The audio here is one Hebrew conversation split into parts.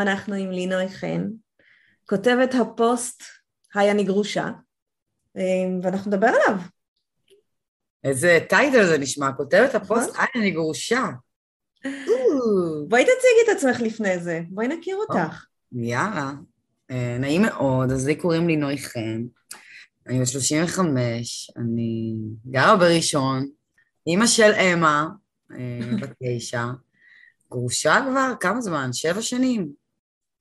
היום אנחנו עם לינוי חן, כותבת הפוסט היי אני גרושה, אמ, ואנחנו נדבר עליו. איזה title זה נשמע, כותבת הפוסט היי אני גרושה. בואי תציגי את עצמך לפני זה, בואי נכיר אותך. יאללה, אה, נעים מאוד, אז לי קוראים לינוי חן, אני בת 35, אני גרה בראשון, אימא של אמה, אה, בת תשע, גרושה כבר כמה זמן? שבע שנים.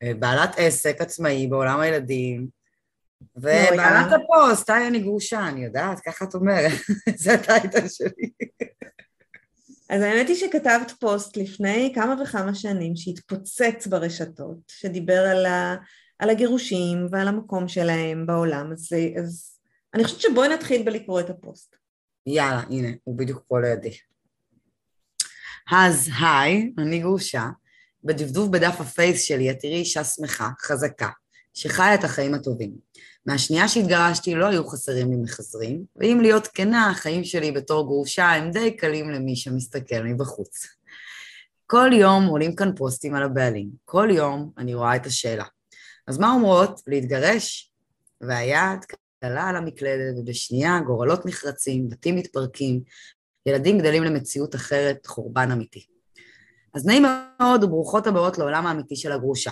אה, בעלת עסק עצמאי בעולם הילדים, ובעלת הפוסט, היי, אני גרושה, אני יודעת, ככה את אומרת, זה ה title שלי. אז האמת היא שכתבת פוסט לפני כמה וכמה שנים שהתפוצץ ברשתות, שדיבר על, ה, על הגירושים ועל המקום שלהם בעולם, אז, אז אני חושבת שבואי נתחיל בלקרוא את הפוסט. יאללה, הנה, הוא בדיוק פה לידי. אז היי, אני גרושה. בדפדוף בדף הפייס שלי את תראי אישה שמחה, חזקה, שחיה את החיים הטובים. מהשנייה שהתגרשתי לא היו חסרים לי מחזרים, ואם להיות כנה, החיים שלי בתור גרושה הם די קלים למי שמסתכל מבחוץ. כל יום עולים כאן פוסטים על הבעלים, כל יום אני רואה את השאלה. אז מה אומרות? להתגרש? והיד קלה על המקלדת, ובשנייה גורלות נחרצים, בתים מתפרקים, ילדים גדלים למציאות אחרת, חורבן אמיתי. אז נעים מאוד וברוכות הבאות לעולם האמיתי של הגרושה.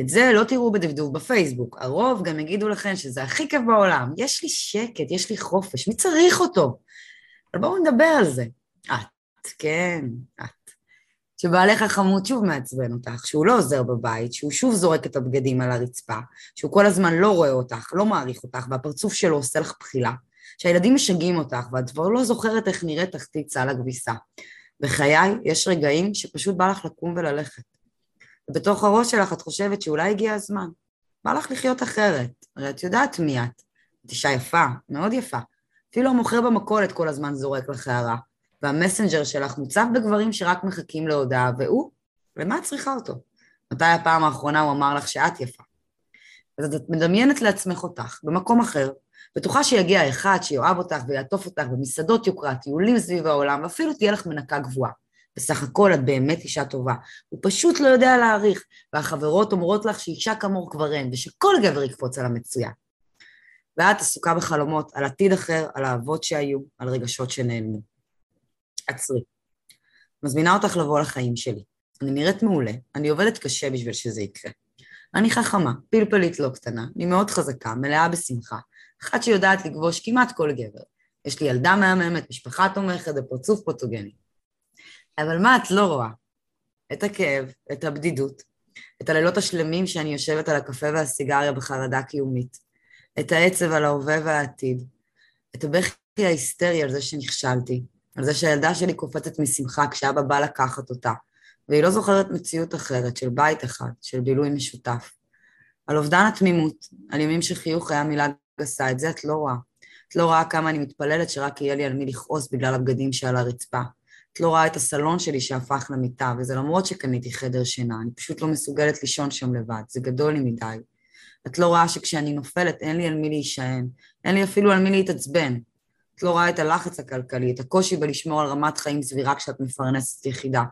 את זה לא תראו בדפדוף בפייסבוק, הרוב גם יגידו לכם שזה הכי כיף בעולם, יש לי שקט, יש לי חופש, מי צריך אותו? אבל בואו נדבר על זה. את, כן, את. שבעלך החמוד שוב מעצבן אותך, שהוא לא עוזר בבית, שהוא שוב זורק את הבגדים על הרצפה, שהוא כל הזמן לא רואה אותך, לא מעריך אותך, והפרצוף שלו עושה לך בחילה, שהילדים משגעים אותך, ואת כבר לא זוכרת איך נראית תחתית סל הכביסה. בחיי יש רגעים שפשוט בא לך לקום וללכת. ובתוך הראש שלך את חושבת שאולי הגיע הזמן. בא לך לחיות אחרת, הרי את יודעת מי את. את אישה יפה, מאוד יפה. אפילו המוכר במכולת כל הזמן זורק לך הערה, והמסנג'ר שלך מוצב בגברים שרק מחכים להודעה, והוא, למה את צריכה אותו? מתי הפעם האחרונה הוא אמר לך שאת יפה? אז את מדמיינת לעצמך אותך, במקום אחר, בטוחה שיגיע אחד שיאהב אותך ויעטוף אותך במסעדות יוקרה, טיולים סביב העולם, ואפילו תהיה לך מנקה גבוהה. בסך הכל את באמת אישה טובה. הוא פשוט לא יודע להעריך, והחברות אומרות לך שאישה כמוך כבר אין, ושכל גבר יקפוץ על המצוין. ואת עסוקה בחלומות על עתיד אחר, על אהבות שהיו, על רגשות שנעלמו. עצרי. מזמינה אותך לבוא לחיים שלי. אני נראית מעולה, אני עובדת קשה בשביל שזה יקרה. אני חכמה, פלפלית לא קטנה, אני מאוד חזקה, מלאה בשמחה, אחת שיודעת לכבוש כמעט כל גבר. יש לי ילדה מהממת, משפחה תומכת ופרצוף פוטוגני. אבל מה את לא רואה? את הכאב, את הבדידות, את הלילות השלמים שאני יושבת על הקפה והסיגריה בחרדה קיומית, את העצב על ההווה והעתיד, את הבכי ההיסטרי על זה שנכשלתי, על זה שהילדה שלי קופצת משמחה כשאבא בא לקחת אותה, והיא לא זוכרת מציאות אחרת של בית אחד, של בילוי משותף. על אובדן התמימות, על ימים שחיוך היה מילה גסה, את זה את לא רואה. את לא רואה כמה אני מתפללת שרק יהיה לי על מי לכעוס בגלל הבגדים שעל הרצפה. את לא רואה את הסלון שלי שהפך למיטה, וזה למרות שקניתי חדר שינה, אני פשוט לא מסוגלת לישון שם לבד, זה גדול לי מדי. את לא רואה שכשאני נופלת אין לי על מי להישען, אין לי אפילו על מי להתעצבן. את לא רואה את הלחץ הכלכלי, את הקושי בלשמור על רמת חיים סבירה כשאת מפרנסת יחידה.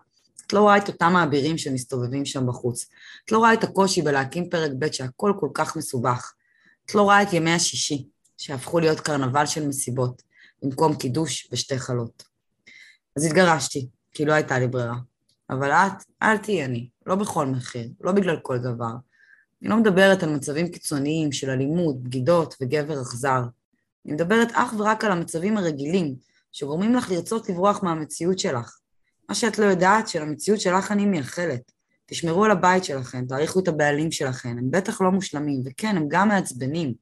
את לא רואה את אותם האבירים שמסתובבים שם בחוץ. את לא רואה את הקושי בלהקים פרק ב' שהכל כל כך מסובך. את לא רואה את ימי השישי, שהפכו להיות קרנבל של מסיבות, במקום קידוש ושתי חלות. אז התגרשתי, כי לא הייתה לי ברירה. אבל את, אל תהיי אני, לא בכל מחיר, לא בגלל כל דבר. אני לא מדברת על מצבים קיצוניים של אלימות, בגידות וגבר אכזר. אני מדברת אך ורק על המצבים הרגילים, שגורמים לך לרצות לברוח מהמציאות שלך. מה שאת לא יודעת, שלמציאות שלך אני מייחלת. תשמרו על הבית שלכם, תעריכו את הבעלים שלכם, הם בטח לא מושלמים, וכן, הם גם מעצבנים,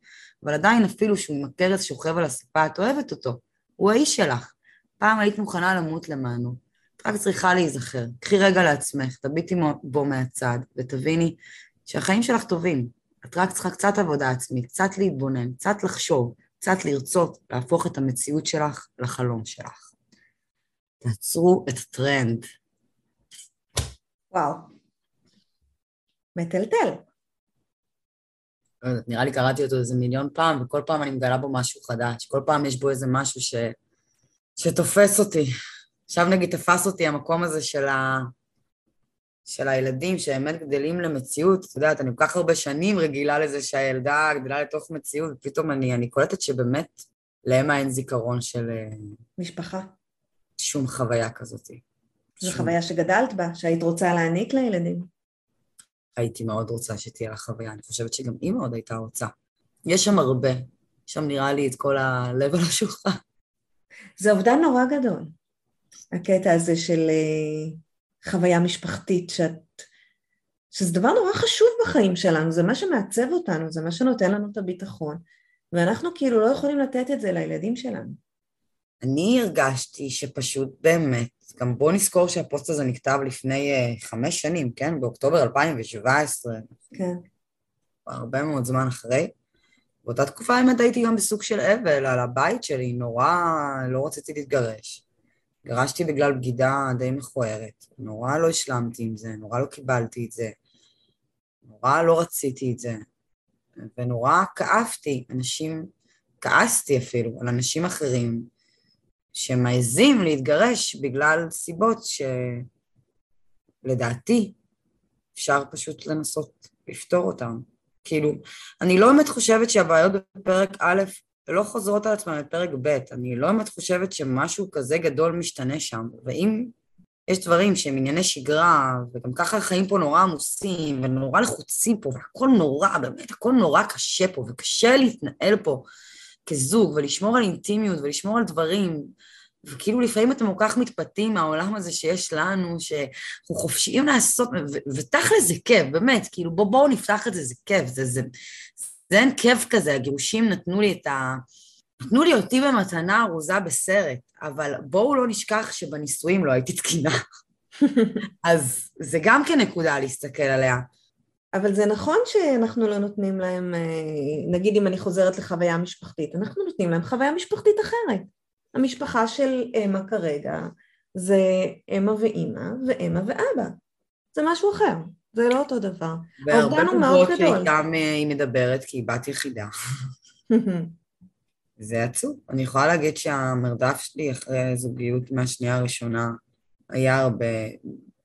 אבל עדיין אפילו שהוא עם הכרס שוכב על הספה, את אוהבת אותו, הוא האיש שלך. פעם היית מוכנה למות למענו. את רק צריכה להיזכר. קחי רגע לעצמך, תביטי בו מהצד, ותביני שהחיים שלך טובים. את רק צריכה קצת עבודה עצמית, קצת להתבונן, קצת לחשוב, קצת לרצות להפוך את המציאות שלך לחלום שלך. תעצרו את הטרנד. וואו. מטלטל. לא נראה לי קראתי אותו איזה מיליון פעם, וכל פעם אני מגלה בו משהו חדש. כל פעם יש בו איזה משהו ש... שתופס אותי. עכשיו נגיד תפס אותי המקום הזה של, ה... של הילדים שבאמת גדלים למציאות. את יודעת, אני כל כך הרבה שנים רגילה לזה שהילדה גדלה לתוך מציאות, ופתאום אני, אני קולטת שבאמת לאמה אין זיכרון של... אה, משפחה. שום חוויה כזאת. זו שום... חוויה שגדלת בה, שהיית רוצה להעניק לילדים. הייתי מאוד רוצה שתהיה לה חוויה, אני חושבת שגם היא מאוד הייתה רוצה. יש שם הרבה, שם נראה לי את כל הלב על השולחן. זה אובדן נורא גדול, הקטע הזה של uh, חוויה משפחתית, שאת, שזה דבר נורא חשוב בחיים שלנו, זה מה שמעצב אותנו, זה מה שנותן לנו את הביטחון, ואנחנו כאילו לא יכולים לתת את זה לילדים שלנו. אני הרגשתי שפשוט באמת, גם בואו נזכור שהפוסט הזה נכתב לפני uh, חמש שנים, כן? באוקטובר 2017. כן. הרבה מאוד זמן אחרי. באותה תקופה האמת הייתי גם בסוג של אבל על הבית שלי, נורא לא רציתי להתגרש. גרשתי בגלל בגידה די מכוערת, נורא לא השלמתי עם זה, נורא לא קיבלתי את זה, נורא לא רציתי את זה, ונורא כאבתי, אנשים, כעסתי אפילו על אנשים אחרים שמעזים להתגרש בגלל סיבות שלדעתי אפשר פשוט לנסות לפתור אותן. כאילו, אני לא באמת חושבת שהבעיות בפרק א' לא חוזרות על עצמן בפרק ב', אני לא באמת חושבת שמשהו כזה גדול משתנה שם, ואם יש דברים שהם ענייני שגרה, וגם ככה החיים פה נורא עמוסים, ונורא לחוצים פה, והכל נורא, באמת, הכל נורא קשה פה, וקשה להתנהל פה כזוג, ולשמור על אינטימיות, ולשמור על דברים, וכאילו לפעמים אתם כל כך מתפתים מהעולם הזה שיש לנו, שאנחנו חופשיים לעשות, ותכל'ס זה כיף, באמת, כאילו בואו בוא נפתח את זה, זה כיף, זה, זה, זה אין כיף כזה, הגירושים נתנו לי את ה... נתנו לי אותי במתנה ארוזה בסרט, אבל בואו לא נשכח שבנישואים לא הייתי תקינה. אז זה גם כן נקודה להסתכל עליה. אבל זה נכון שאנחנו לא נותנים להם, אה, נגיד אם אני חוזרת לחוויה משפחתית, אנחנו נותנים להם חוויה משפחתית אחרת. המשפחה של אמה כרגע זה אמה ואימא ואמה ואבא. זה משהו אחר, זה לא אותו דבר. והרבה תגובות שאיתם אה, היא מדברת, כי היא בת יחידה. זה עצוב. אני יכולה להגיד שהמרדף שלי אחרי זוגיות מהשנייה הראשונה היה הרבה,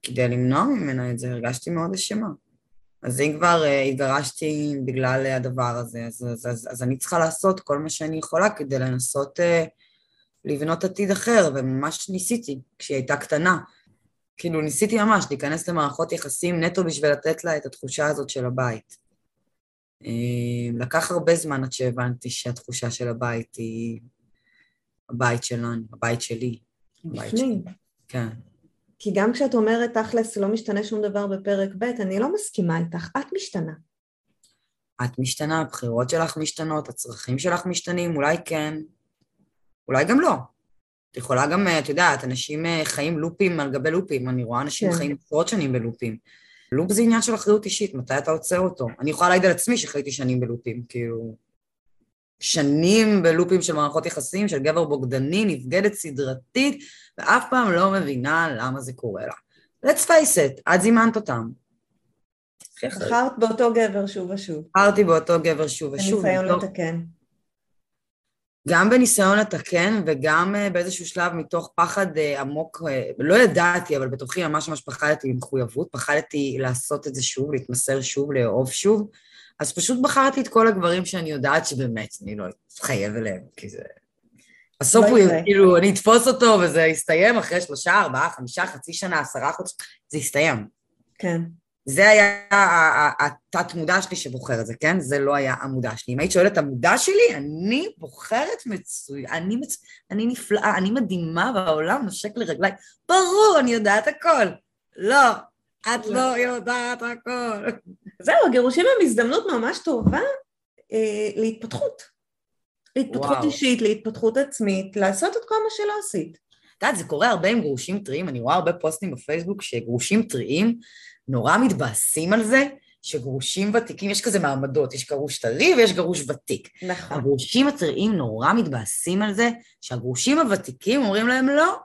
כדי למנוע ממנה את זה, הרגשתי מאוד אשמה. אז אם כבר uh, התגרשתי בגלל הדבר הזה, אז, אז, אז, אז אני צריכה לעשות כל מה שאני יכולה כדי לנסות uh, לבנות עתיד אחר, וממש ניסיתי כשהיא הייתה קטנה. כאילו, ניסיתי ממש להיכנס למערכות יחסים נטו בשביל לתת לה את התחושה הזאת של הבית. אה, לקח הרבה זמן עד שהבנתי שהתחושה של הבית היא הבית שלנו, הבית שלי. בפנים. כן. כי גם כשאת אומרת תכלס לא משתנה שום דבר בפרק ב', אני לא מסכימה איתך, את משתנה. את משתנה, הבחירות שלך משתנות, הצרכים שלך משתנים, אולי כן, אולי גם לא. את יכולה גם, את יודעת, אנשים אה, חיים לופים על גבי לופים, אני רואה אנשים כן. חיים עשרות שנים בלופים. לופ זה עניין של אחריות אישית, מתי אתה עוצר אותו? אני יכולה להעיד על עצמי שחייתי שנים בלופים, כאילו... שנים בלופים של מערכות יחסים, של גבר בוגדני, נבגדת סדרתית, ואף פעם לא מבינה למה זה קורה לה. let's face it, את זימנת אותם. בחרת באותו גבר שוב ושוב. בחרתי באותו גבר שוב ושוב. בניסיון לתקן. גם בניסיון לתקן וגם אה, באיזשהו שלב מתוך פחד אה, עמוק, אה, לא ידעתי, אבל בתוכי ממש ממש פחדתי ממחויבות, פחדתי לעשות את זה שוב, להתמסר שוב, לאהוב שוב, אז פשוט בחרתי את כל הגברים שאני יודעת שבאמת אני לא אתחייב אליהם, כי זה... בסוף הוא, כאילו, אני אתפוס אותו וזה יסתיים אחרי שלושה, ארבעה, חמישה, חצי שנה, עשרה חודשים, זה יסתיים. כן. זה היה התת-מודע שלי שבוחר את זה, כן? זה לא היה המודע שלי. אם היית שואלת המודע שלי, אני בוחרת מצוין, אני, מצ... אני נפלאה, אני מדהימה, והעולם נושק לרגליי. ברור, אני יודעת הכל. לא, את לא יודעת הכל. זהו, הגירושים הם הזדמנות ממש טובה אה, להתפתחות. להתפתחות וואו. אישית, להתפתחות עצמית, לעשות את כל מה שלא עשית. את יודעת, זה קורה הרבה עם גרושים טריים, אני רואה הרבה פוסטים בפייסבוק שגרושים טריים נורא מתבאסים על זה, שגרושים ותיקים, יש כזה מעמדות, יש גרוש טרי ויש גרוש ותיק. נכון. הגרושים הטריים נורא מתבאסים על זה, שהגרושים הוותיקים אומרים להם, לא,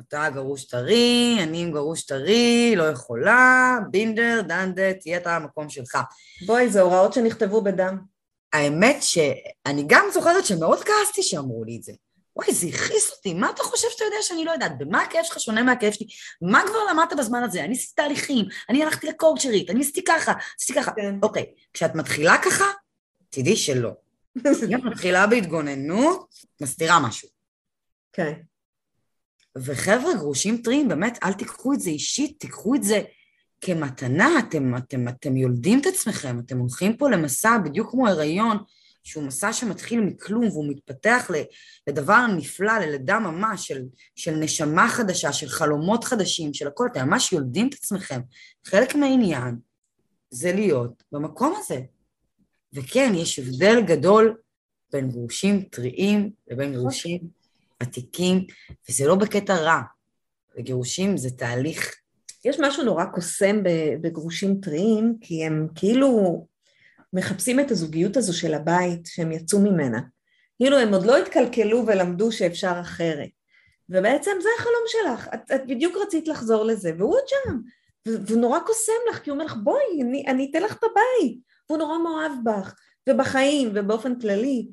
אתה גרוש טרי, אני עם גרוש טרי, לא יכולה, בינדר, דנדה, תהיה אתה המקום שלך. בואי, זה הוראות שנכתבו בדם. האמת שאני גם זוכרת שמאוד כעסתי שאמרו לי את זה. וואי, זה הכעיס אותי, מה אתה חושב שאתה יודע שאני לא יודעת? במה הכאב שלך שונה מהכאב שלי? מה כבר למדת בזמן הזה? אני עשיתי תהליכים, אני הלכתי לקורצ'רית, אני עשיתי ככה, עשיתי ככה. כן. אוקיי, כשאת מתחילה ככה, תדעי שלא. אם את מתחילה בהתגוננות, מסתירה משהו. כן. וחבר'ה, גרושים טריים, באמת, אל תיקחו את זה אישית, תיקחו את זה כמתנה, אתם, אתם, אתם יולדים את עצמכם, אתם הולכים פה למסע בדיוק כמו הריון, שהוא מסע שמתחיל מכלום והוא מתפתח לדבר נפלא, ללידה ממש, של, של נשמה חדשה, של חלומות חדשים, של הכל, אתם ממש יולדים את עצמכם. חלק מהעניין זה להיות במקום הזה. וכן, יש הבדל גדול בין גרושים טריים לבין גרושים ותיקים, וזה לא בקטע רע. וגירושים זה תהליך... יש משהו נורא קוסם בגרושים טריים, כי הם כאילו מחפשים את הזוגיות הזו של הבית שהם יצאו ממנה. כאילו הם עוד לא התקלקלו ולמדו שאפשר אחרת. ובעצם זה החלום שלך, את, את בדיוק רצית לחזור לזה, והוא עוד שם, והוא נורא קוסם לך, כי הוא אומר לך בואי, אני, אני אתן לך את הבית, והוא נורא מאוהב בך, ובחיים, ובאופן כללי,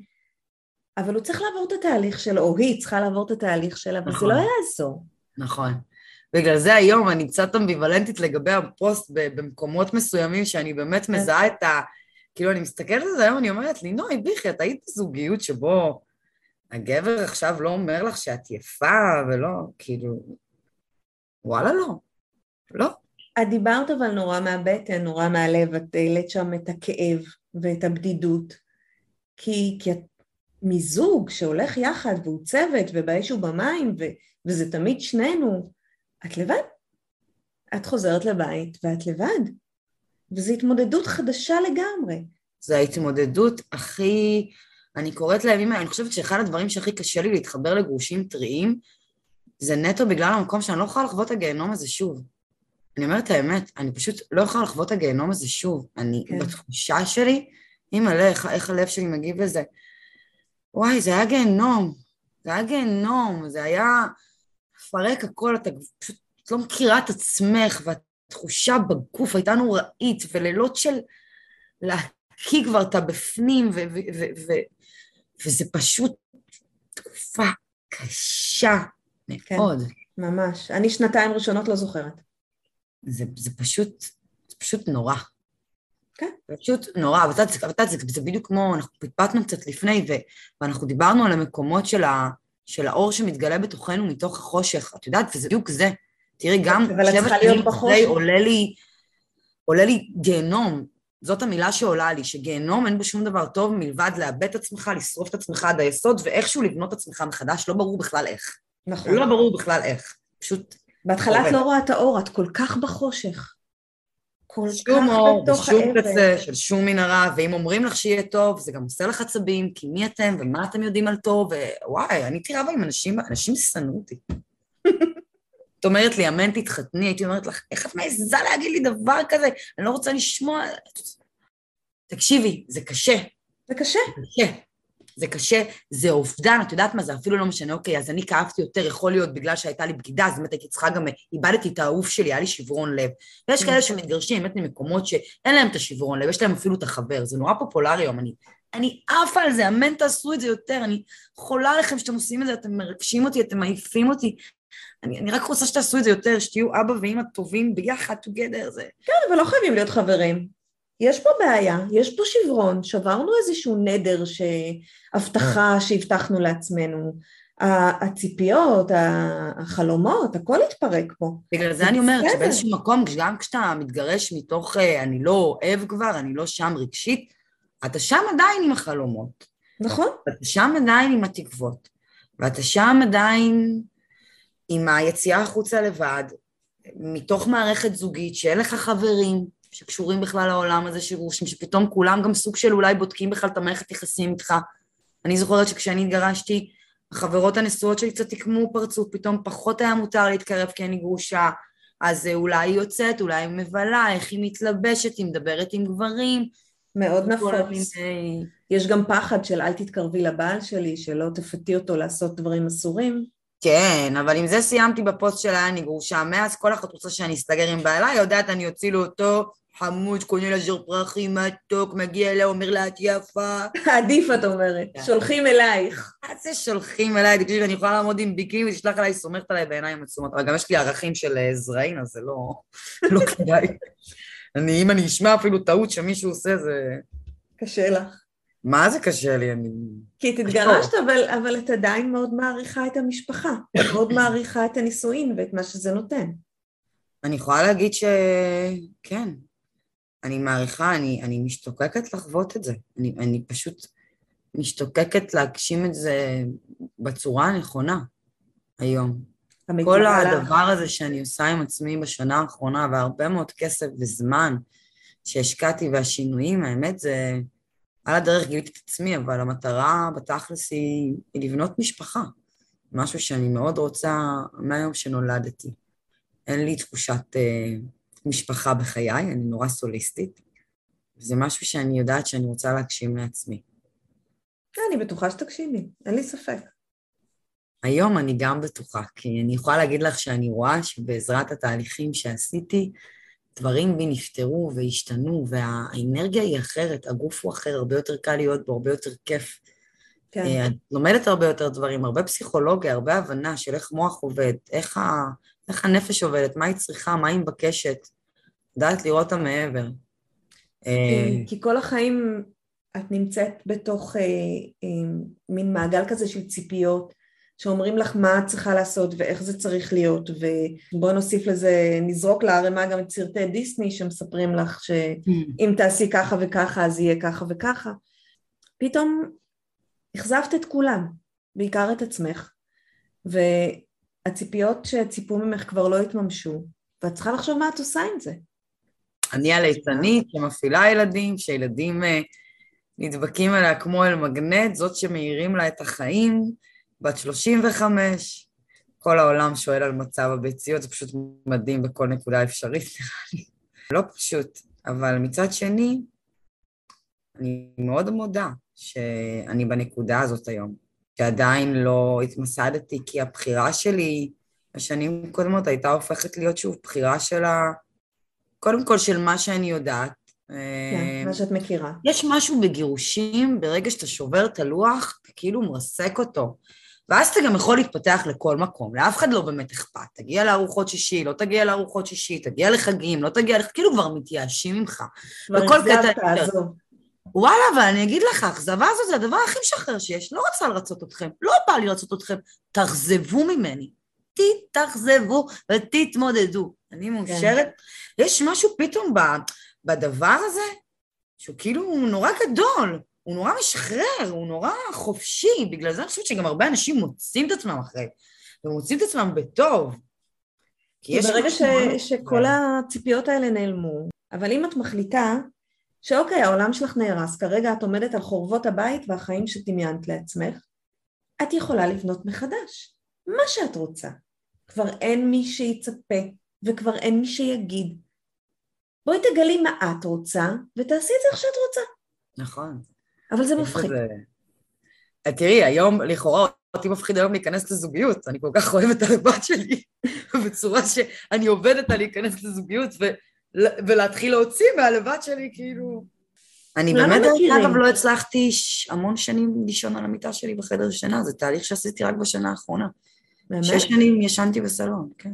אבל הוא צריך לעבור את התהליך שלו, או היא צריכה לעבור את התהליך שלה, וזה נכון. לא יעזור. נכון. בגלל זה היום אני קצת אמביוולנטית לגבי הפוסט במקומות מסוימים, שאני באמת כן. מזהה את ה... כאילו, אני מסתכלת על זה היום, אני אומרת לי, נוי, ביחי, את היית בזוגיות שבו הגבר עכשיו לא אומר לך שאת יפה, ולא, כאילו, וואלה, לא. לא. את דיברת אבל נורא מהבטן, נורא מהלב, את העלית שם את הכאב ואת הבדידות. כי, כי את מזוג שהולך יחד והוא צוות ובאש ובמים ו, וזה תמיד שנינו, את לבד. את חוזרת לבית ואת לבד. וזו התמודדות חדשה לגמרי. זו ההתמודדות הכי... אני קוראת לימים האלה, אני חושבת שאחד הדברים שהכי קשה לי להתחבר לגרושים טריים, זה נטו בגלל המקום שאני לא יכולה לחוות את הגיהנום הזה שוב. אני אומרת את האמת, אני פשוט לא יכולה לחוות את הגיהנום הזה שוב. אני, כן. כן. בתחושה שלי, אימא'לה, איך, איך הלב שלי מגיב לזה. וואי, זה היה גיהנום. זה היה גיהנום, זה היה לפרק הכל, אתה פשוט לא מכירה את עצמך, והתחושה בגוף הייתה נוראית, ולילות של להקיא כבר את הבפנים, ו- ו- ו- ו- וזה פשוט תקופה קשה כן. מאוד. ממש. אני שנתיים ראשונות לא זוכרת. זה, זה פשוט, זה פשוט נורא. כן. פשוט נורא, אבל את יודעת, זה, בדיוק כמו, אנחנו פטפטנו קצת לפני, ו, ואנחנו דיברנו על המקומות של, ה, של האור שמתגלה בתוכנו מתוך החושך, את יודעת, וזה בדיוק זה. תראי, גם אבל את שבע שנים אחרי. עולה לי, עולה לי גיהנום, זאת המילה שעולה לי, שגיהנום אין בו שום דבר טוב מלבד לאבד את עצמך, לשרוף את עצמך עד היסוד, ואיכשהו לבנות את עצמך מחדש, לא ברור בכלל איך. נכון. לא ברור בכלל איך. פשוט בהתחלה את. לא רואה את האור, את כל כך בחושך. כל שום כך אור, בתוך ושום האבן. קצה של שום מנהרה, ואם אומרים לך שיהיה טוב, זה גם עושה לך עצבים, כי מי אתם ומה אתם יודעים על טוב, ווואי, אני הייתי רבה עם אנשים, אנשים שנאו אותי. את אומרת לי, אמן תתחתני, הייתי אומרת לך, איך את מעיזה להגיד לי דבר כזה? אני לא רוצה לשמוע... תקשיבי, זה קשה, זה קשה. זה קשה. זה קשה, זה אובדן, את יודעת מה, זה אפילו לא משנה, אוקיי, אז אני כאבתי יותר, יכול להיות בגלל שהייתה לי בגידה, אז באמת הייתי צריכה גם, איבדתי את האהוב שלי, היה לי שברון לב. ויש Mm. כאלה שמתגרשים באמת ממקומות שאין להם את השברון לב, יש להם אפילו את החבר, זה נורא פופולרי היום, אני, אני עפה על זה, אמן תעשו את זה יותר, אני חולה עליכם שאתם עושים את זה, אתם מרגשים אותי, אתם מעיפים אותי. אני, אני רק רוצה שתעשו את זה יותר, שתהיו אבא ואמא טובים ביחד, together, זה... כן, אבל לא חייבים להיות חברים. יש פה בעיה, יש פה שברון, שברנו איזשהו נדר. הבטחה שהבטחנו לעצמנו. הציפיות, החלומות, הכל התפרק פה. בגלל זה אני אומרת. שבאיזשהו מקום, גם כשאתה מתגרש מתוך אה, אני לא אוהב כבר, אני לא שם רגשית, אתה שם עדיין עם החלומות, נכון? אתה שם עדיין עם התקוות, ואתה שם עדיין עם היציאה החוצה לבד, מתוך מערכת זוגית שאין לך חברים שקשורים בכלל לעולם הזה של גרושים, שפתאום כולם גם סוג של אולי בודקים בכלל את המערכת יחסים איתך. אני זוכרת שכשאני התגרשתי, החברות הנשואות שלי קצת תקמו פרצוף, פתאום פחות היה מותר להתקרב כי אני גרושה, אז אולי היא יוצאת, אולי היא מבלה, איך היא מתלבשת, היא מדברת עם גברים. מאוד נפוץ. מיני... יש גם פחד של אל תתקרבי לבעל שלי, שלא תפתי אותו לעשות דברים אסורים. כן, אבל עם זה סיימתי בפוסט שלה, אני גרושה. מאז כל אחת רוצה שאני אסתגר עם בעלה, יודעת, אני אוציא לו אותו, חמוד, קונה לה זר פרחים, מתוק, מגיע אליה, אומר לה, את יפה. עדיף, את אומרת. כן. שולחים אלייך. מה זה שולחים אליי? תקשיבי, אני יכולה לעמוד עם ביקיני ותשלח אליי, סומכת עליי בעיניים עצומות. אבל גם יש לי ערכים של אה, זרעים, אז זה לא, לא כדאי. אני, אם אני אשמע אפילו טעות שמישהו עושה, זה... קשה לך. מה זה קשה לי? אני... כי את התגרשת, אבל, אבל את עדיין מאוד מעריכה את המשפחה. את מאוד מעריכה את הנישואין ואת מה שזה נותן. אני יכולה להגיד שכן, אני מעריכה, אני, אני משתוקקת לחוות את זה. אני, אני פשוט משתוקקת להגשים את זה בצורה הנכונה היום. כל הדבר הזה שאני עושה עם עצמי בשנה האחרונה, והרבה מאוד כסף וזמן שהשקעתי והשינויים, האמת זה... על הדרך גיליתי את עצמי, אבל המטרה בתכלס היא, היא לבנות משפחה. משהו שאני מאוד רוצה מהיום שנולדתי. אין לי תחושת אה, משפחה בחיי, אני נורא סוליסטית. זה משהו שאני יודעת שאני רוצה להגשים לעצמי. כן, אני בטוחה שתגשימי, אין לי ספק. היום אני גם בטוחה, כי אני יכולה להגיד לך שאני רואה שבעזרת התהליכים שעשיתי, דברים בי נפתרו והשתנו, והאנרגיה היא אחרת, הגוף הוא אחר, הרבה יותר קל להיות בו, הרבה יותר כיף. כן. אה, את לומדת הרבה יותר דברים, הרבה פסיכולוגיה, הרבה הבנה של איך מוח עובד, איך, ה, איך הנפש עובדת, מה היא צריכה, מה היא מבקשת. לדעת לראות אותה מעבר. כי, אה, כי כל החיים את נמצאת בתוך אה, אה, מין מעגל כזה של ציפיות, שאומרים לך מה את צריכה לעשות ואיך זה צריך להיות, ובואי נוסיף לזה, נזרוק לערימה גם את סרטי דיסני שמספרים לך שאם תעשי ככה וככה אז יהיה ככה וככה. פתאום אכזבת את כולם, בעיקר את עצמך, והציפיות שציפו ממך כבר לא התממשו, ואת צריכה לחשוב מה את עושה עם זה. אני הליצנית שמפעילה ילדים, שילדים אה, נדבקים אליה כמו אל מגנט, זאת שמאירים לה את החיים, בת 35, כל העולם שואל על מצב הביציות, זה פשוט מדהים בכל נקודה אפשרית, נראה לי. לא פשוט, אבל מצד שני, אני מאוד מודה שאני בנקודה הזאת היום, שעדיין לא התמסדתי, כי הבחירה שלי בשנים קודמות הייתה הופכת להיות שוב בחירה של ה... קודם כל של מה שאני יודעת. כן, אה, מה שאת מכירה. יש משהו בגירושים, ברגע שאתה שובר את הלוח, אתה כאילו מרסק אותו. ואז אתה גם יכול להתפתח לכל מקום, לאף אחד לא באמת אכפת. תגיע לארוחות שישי, לא תגיע לארוחות שישי, תגיע לחגים, לא תגיע, לח... כאילו כבר מתייאשים ממך. כבר אכזבת, עזוב. וואלה, אבל אני אגיד לך, האכזבה הזאת זה הדבר הכי משחרר שיש. לא רוצה לרצות אתכם, לא בא לי לרצות אתכם, תאכזבו ממני. תתאכזבו ותתמודדו. אני כן. מאושרת. כן. יש משהו פתאום בדבר הזה, שהוא כאילו נורא גדול. הוא נורא משחרר, הוא נורא חופשי, בגלל זה אני חושבת שגם הרבה אנשים מוצאים את עצמם אחרי, ומוצאים את עצמם בטוב. כי ברגע ש... שכל הציפיות האלה נעלמו, אבל אם את מחליטה שאוקיי, העולם שלך נהרס, כרגע את עומדת על חורבות הבית והחיים שדמיינת לעצמך, את יכולה לבנות מחדש, מה שאת רוצה. כבר אין מי שיצפה, וכבר אין מי שיגיד. בואי תגלי מה את רוצה, ותעשי את זה איך שאת רוצה. נכון. אבל זה מפחיד. אה, תראי, היום לכאורה אותי מפחיד היום להיכנס לזוגיות, אני כל כך אוהבת את הבת שלי, בצורה שאני עובדת על להיכנס לזוגיות ולהתחיל להוציא מהלבת שלי, כאילו... אני באמת, אגב, לא הצלחתי המון שנים לישון על המיטה שלי בחדר שינה, זה תהליך שעשיתי רק בשנה האחרונה. באמת? שש שנים ישנתי בסלון, כן.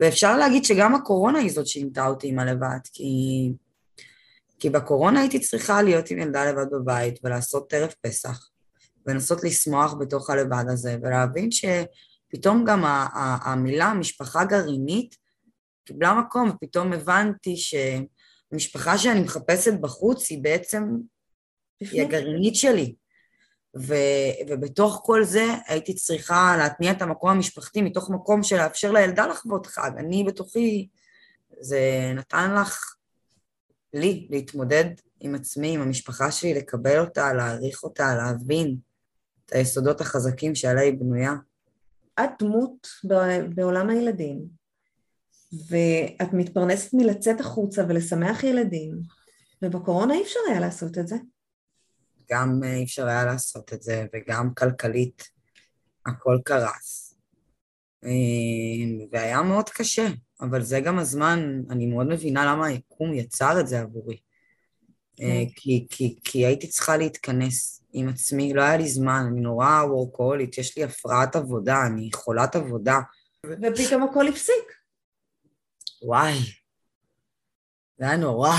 ואפשר להגיד שגם הקורונה היא זאת שינתה אותי עם הלבד, כי כי בקורונה הייתי צריכה להיות עם ילדה לבד בבית ולעשות טרף פסח, ולנסות לשמוח בתוך הלבד הזה, ולהבין שפתאום גם המילה משפחה גרעינית קיבלה מקום, ופתאום הבנתי שהמשפחה שאני מחפשת בחוץ היא בעצם, היא הגרעינית שלי. ו, ובתוך כל זה הייתי צריכה להתניע את המקום המשפחתי מתוך מקום של לאפשר לילדה לחוות חג. אני בתוכי, זה נתן לך לי להתמודד עם עצמי, עם המשפחה שלי, לקבל אותה, להעריך אותה, להבין את היסודות החזקים שעליה היא בנויה. את דמות בעולם הילדים, ואת מתפרנסת מלצאת החוצה ולשמח ילדים, ובקורונה אי אפשר היה לעשות את זה. גם אה, אי אפשר היה לעשות את זה, וגם כלכלית הכל קרס. אה, והיה מאוד קשה, אבל זה גם הזמן, אני מאוד מבינה למה היקום יצר את זה עבורי. אה, כן. כי, כי, כי הייתי צריכה להתכנס עם עצמי, לא היה לי זמן, אני נורא וורקולית, יש לי הפרעת עבודה, אני חולת עבודה. ופתאום הכל הפסיק. וואי, זה היה נורא.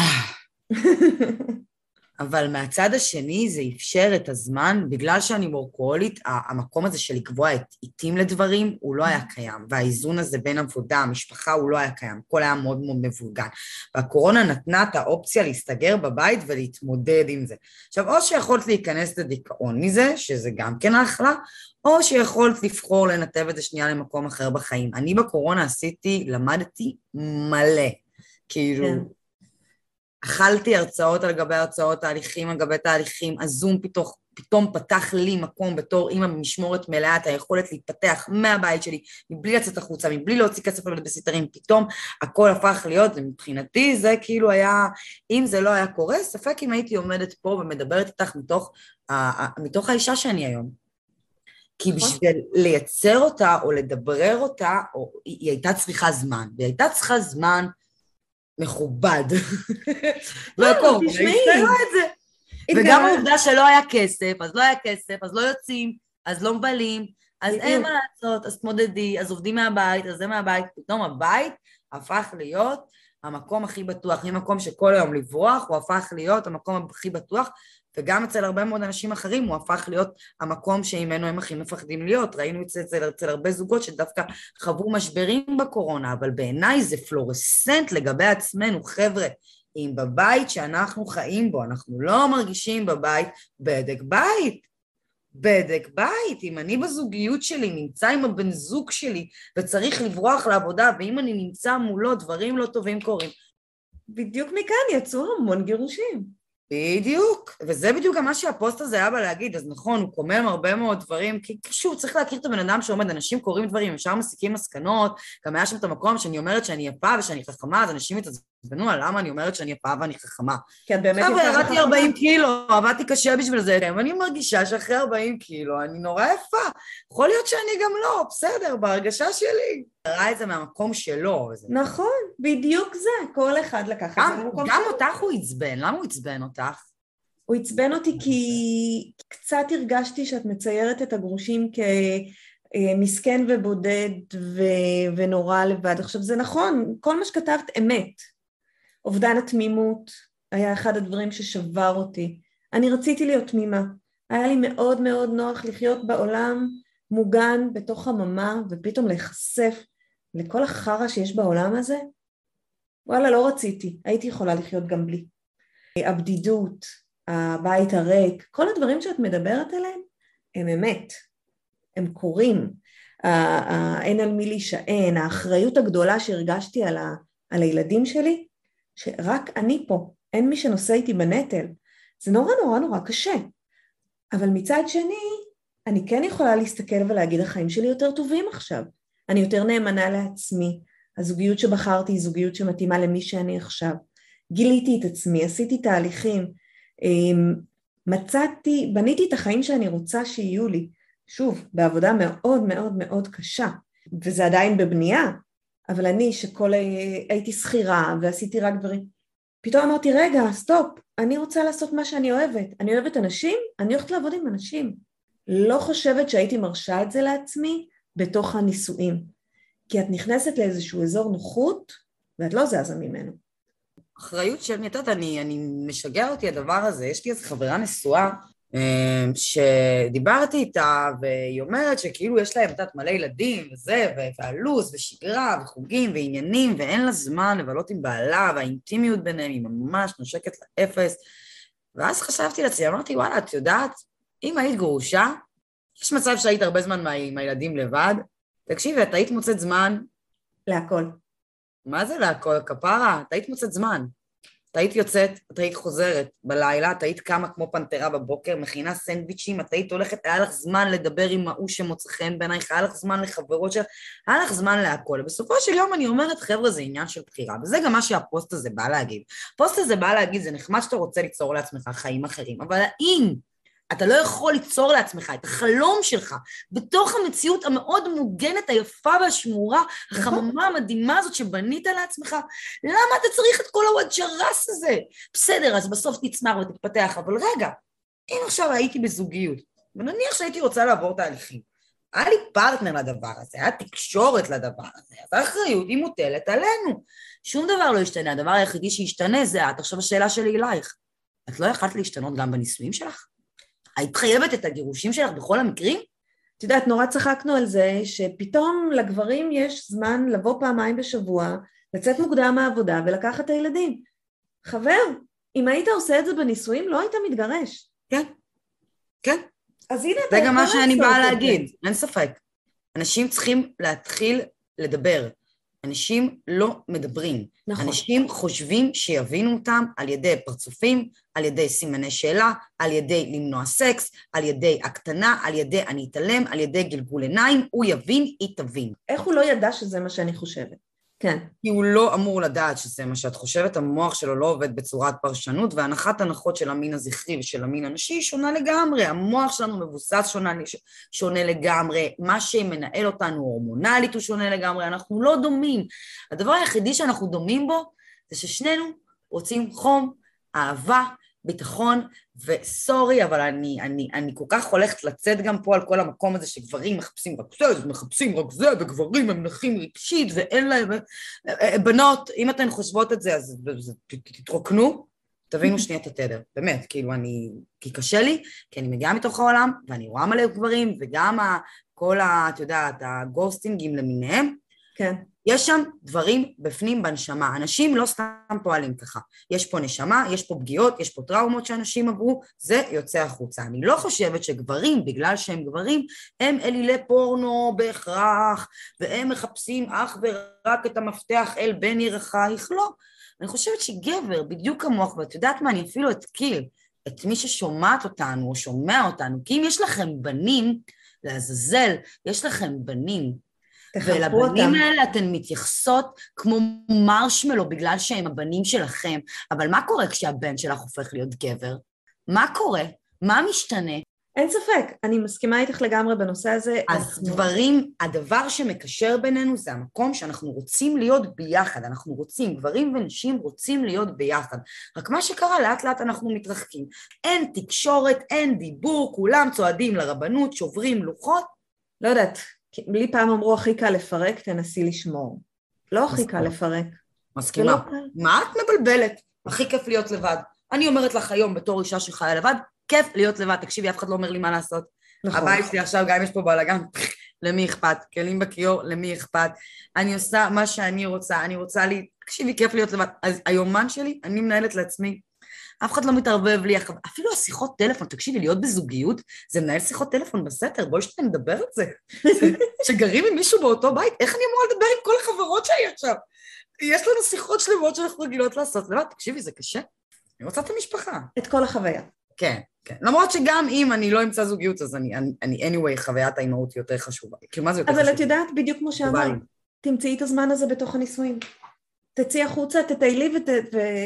אבל מהצד השני זה אפשר את הזמן, בגלל שאני וורקולית, המקום הזה של לקבוע את עיתים לדברים, הוא לא היה קיים. והאיזון הזה בין עבודה, המשפחה, הוא לא היה קיים. הכל היה מאוד מאוד מבולגן. והקורונה נתנה את האופציה להסתגר בבית ולהתמודד עם זה. עכשיו, או שיכולת להיכנס לדיכאון מזה, שזה גם כן אחלה, או שיכולת לבחור לנתב את זה שנייה למקום אחר בחיים. אני בקורונה עשיתי, למדתי מלא. כאילו, כן. אכלתי הרצאות על גבי הרצאות, תהליכים על גבי תהליכים, הזום פתאום, פתאום פתח לי מקום בתור אימא במשמורת מלאה, את היכולת להתפתח מהבית שלי, מבלי לצאת החוצה, מבלי להוציא כסף לבסיטרים, פתאום הכל הפך להיות, ומבחינתי זה כאילו היה, אם זה לא היה קורה, ספק אם הייתי עומדת פה ומדברת איתך מתוך, מתוך האישה שאני היום. כי נכון. בשביל לייצר אותה או לדברר אותה, או, היא הייתה צריכה זמן, והיא הייתה צריכה זמן מכובד. לא, לא תשמעי. וגם העובדה שלא היה כסף, אז לא היה כסף, אז לא יוצאים, אז לא מבלים, אז אין מה לעשות, אז תמודדי, אז עובדים מהבית, אז זה מהבית, פתאום הבית הפך להיות המקום הכי בטוח, ממקום שכל היום לברוח, הוא הפך להיות המקום הכי בטוח, וגם אצל הרבה מאוד אנשים אחרים הוא הפך להיות המקום שממנו הם הכי מפחדים להיות. ראינו את זה אצל, אצל הרבה זוגות שדווקא חוו משברים בקורונה, אבל בעיניי זה פלורסנט לגבי עצמנו. חבר'ה, אם בבית שאנחנו חיים בו, אנחנו לא מרגישים בבית בדק בית. בדק בית, אם אני בזוגיות שלי נמצא עם הבן זוג שלי וצריך לברוח לעבודה, ואם אני נמצא מולו דברים לא טובים קורים. בדיוק מכאן יצאו המון גירושים. בדיוק, וזה בדיוק גם מה שהפוסט הזה היה בא להגיד, אז נכון, הוא קומם הרבה מאוד דברים, כי שוב, צריך להכיר את הבן אדם שעומד, אנשים קוראים דברים, ישר מסיקים מסקנות, גם היה שם את המקום שאני אומרת שאני יפה ושאני חכמה, אז אנשים התעצבנו על למה אני אומרת שאני יפה ואני חכמה. כי את באמת יפה וחכמה. ירדתי 40 קילו, עבדתי קשה בשביל זה, ואני מרגישה שאחרי 40 קילו אני נורא יפה. יכול להיות שאני גם לא, בסדר, בהרגשה שלי. ראה את זה מהמקום שלו. נכון, בדיוק זה, כל אחד לקח את זה מהמקום שלו. גם אותך הוא עצבן, למה הוא עצבן אותך? הוא עצבן אותי כי קצת הרגשתי שאת מציירת את הגרושים כמסכן ובודד ו- ונורא לבד. עכשיו זה נכון, כל מה שכתבת אמת. אובדן התמימות היה אחד הדברים ששבר אותי. אני רציתי להיות תמימה. היה לי מאוד מאוד נוח לחיות בעולם מוגן בתוך הממה ופתאום להיחשף לכל החרא שיש בעולם הזה. וואלה, לא רציתי, הייתי יכולה לחיות גם בלי. הבדידות, הבית הריק, כל הדברים שאת מדברת עליהם הם אמת, הם קורים. אין על מי להישען, האחריות הגדולה שהרגשתי על, ה, על הילדים שלי, שרק אני פה, אין מי שנושא איתי בנטל. זה נורא נורא נורא קשה. אבל מצד שני, אני כן יכולה להסתכל ולהגיד החיים שלי יותר טובים עכשיו. אני יותר נאמנה לעצמי. הזוגיות שבחרתי היא זוגיות שמתאימה למי שאני עכשיו. גיליתי את עצמי, עשיתי תהליכים, אמ, מצאתי, בניתי את החיים שאני רוצה שיהיו לי. שוב, בעבודה מאוד מאוד מאוד קשה, וזה עדיין בבנייה, אבל אני שכל הייתי שכירה ועשיתי רק דברים, פתאום אמרתי, רגע, סטופ, אני רוצה לעשות מה שאני אוהבת. אני אוהבת אנשים, אני הולכת לעבוד עם אנשים. לא חושבת שהייתי מרשה את זה לעצמי בתוך הנישואים. כי את נכנסת לאיזשהו אזור נוחות ואת לא זזה ממנו. אחריות שאני, את יודעת, אני, אני משגע אותי הדבר הזה. יש לי איזו חברה נשואה שדיברתי איתה, והיא אומרת שכאילו יש להם, את יודעת, מלא ילדים וזה, והלו"ז ושגרה וחוגים ועניינים, ואין לה זמן לבלות עם בעלה, והאינטימיות ביניהם היא ממש נושקת לאפס. ואז חשבתי לעצמי, אמרתי, וואלה, את יודעת, אם היית גרושה, יש מצב שהיית הרבה זמן עם הילדים לבד, תקשיבי, את היית מוצאת זמן... להכל. מה זה להכל? כפרה, את היית מוצאת זמן. את היית יוצאת, את היית חוזרת בלילה, את היית קמה כמו פנתרה בבוקר, מכינה סנדוויצ'ים, את היית הולכת, היה לך זמן לדבר עם ההוא שמוצא חן בעינייך, היה לך זמן לחברות שלך, היה לך זמן להכל. בסופו של יום אני אומרת, חבר'ה, זה עניין של בחירה, וזה גם מה שהפוסט הזה בא להגיד. הפוסט הזה בא להגיד, זה נחמד שאתה רוצה ליצור לעצמך חיים אחרים, אבל האם אתה לא יכול ליצור לעצמך את החלום שלך בתוך המציאות המאוד מוגנת, היפה והשמורה, החממה המדהימה הזאת שבנית לעצמך. למה אתה צריך את כל הוואג'ראס הזה? בסדר, אז בסוף תצמח ותתפתח, אבל רגע, אם עכשיו הייתי בזוגיות, ונניח שהייתי רוצה לעבור תהליכים, היה לי פרטנר לדבר הזה, היה תקשורת לדבר הזה, אז האחריות היא מוטלת עלינו. שום דבר לא ישתנה, הדבר היחידי שישתנה זה את. עכשיו השאלה שלי אלייך, את לא יכולת להשתנות גם בנישואים שלך? היית חייבת את הגירושים שלך בכל המקרים? את יודעת, נורא צחקנו על זה שפתאום לגברים יש זמן לבוא פעמיים בשבוע, לצאת מוקדם מהעבודה ולקחת את הילדים. חבר, אם היית עושה את זה בנישואים, לא היית מתגרש. כן, כן. אז הנה, זה גם מה שאני באה להגיד, אין ספק. אנשים צריכים להתחיל לדבר. אנשים לא מדברים. נכון. אנשים חושבים שיבינו אותם על ידי פרצופים, על ידי סימני שאלה, על ידי למנוע סקס, על ידי הקטנה, על ידי אני אתעלם, על ידי גלגול עיניים, הוא יבין, היא תבין. איך הוא לא ידע שזה מה שאני חושבת? כן. כי הוא לא אמור לדעת שזה מה שאת חושבת, המוח שלו לא עובד בצורת פרשנות, והנחת הנחות של המין הזכרי ושל המין הנשי היא שונה לגמרי. המוח שלנו מבוסס שונה, שונה לגמרי, מה שמנהל אותנו הורמונלית הוא שונה לגמרי, אנחנו לא דומים. הדבר היחידי שאנחנו דומים בו זה ששנינו רוצים חום, אהבה, ביטחון, וסורי, אבל אני, אני, אני כל כך הולכת לצאת גם פה על כל המקום הזה שגברים מחפשים רק זה, מחפשים רק זה, וגברים הם נכים רגשית, ואין להם... בנות, אם אתן חושבות את זה, אז תתרוקנו, תבינו שנייה את התדר, באמת, כאילו אני... כי קשה לי, כי אני מגיעה מתוך העולם, ואני רואה מלא גברים, וגם כל ה... את יודעת, הגוסטינגים למיניהם, כן. יש שם דברים בפנים בנשמה, אנשים לא סתם פועלים ככה, יש פה נשמה, יש פה פגיעות, יש פה טראומות שאנשים עברו, זה יוצא החוצה. אני לא חושבת שגברים, בגלל שהם גברים, הם אלילי פורנו בהכרח, והם מחפשים אך ורק את המפתח אל בן ירחייך, לא. אני חושבת שגבר, בדיוק כמוך, ואת יודעת מה, אני אפילו אתקיל את מי ששומעת אותנו או שומע אותנו, כי אם יש לכם בנים, לעזאזל, יש לכם בנים, ולבנים האלה אתן מתייחסות כמו מרשמלו בגלל שהם הבנים שלכם, אבל מה קורה כשהבן שלך הופך להיות גבר? מה קורה? מה משתנה? אין ספק, אני מסכימה איתך לגמרי בנושא הזה. אז אנחנו... דברים, הדבר שמקשר בינינו זה המקום שאנחנו רוצים להיות ביחד, אנחנו רוצים, גברים ונשים רוצים להיות ביחד. רק מה שקרה, לאט לאט אנחנו מתרחקים. אין תקשורת, אין דיבור, כולם צועדים לרבנות, שוברים לוחות. לא יודעת, לי פעם אמרו הכי קל לפרק, תנסי לשמור. לא הכי קל לפרק. מסכימה. לא מה את מבלבלת? הכי כיף להיות לבד. אני אומרת לך היום בתור אישה שחיה לבד, כיף להיות לבד. תקשיבי, אף אחד לא אומר לי מה לעשות. נכון. הבית שלי עכשיו, גם אם יש פה בלאגן, למי אכפת? כלים בכיור, למי אכפת? אני עושה מה שאני רוצה, אני רוצה לי... תקשיבי, כיף להיות לבד. אז היומן שלי, אני מנהלת לעצמי אף אחד לא מתערבב לי, אפילו השיחות טלפון, תקשיבי, להיות בזוגיות זה מנהל שיחות טלפון בסתר, בואי שנייה נדבר על זה. שגרים עם מישהו באותו בית, איך אני אמורה לדבר עם כל החברות שלי עכשיו? יש לנו שיחות שלמות שאנחנו רגילות לעשות לבד, תקשיבי, זה קשה. אני רוצה את המשפחה. את כל החוויה. כן, כן. למרות שגם אם אני לא אמצא זוגיות, אז אני, אני, אני anyway, חוויית האימהות יותר חשובה. כאילו, מה זה יותר אבל חשוב? אבל את יודעת, בדיוק כמו שאמרת, תמצאי את הזמן הזה בתוך הנישואים. תצאי החוצה, תטיילי ות...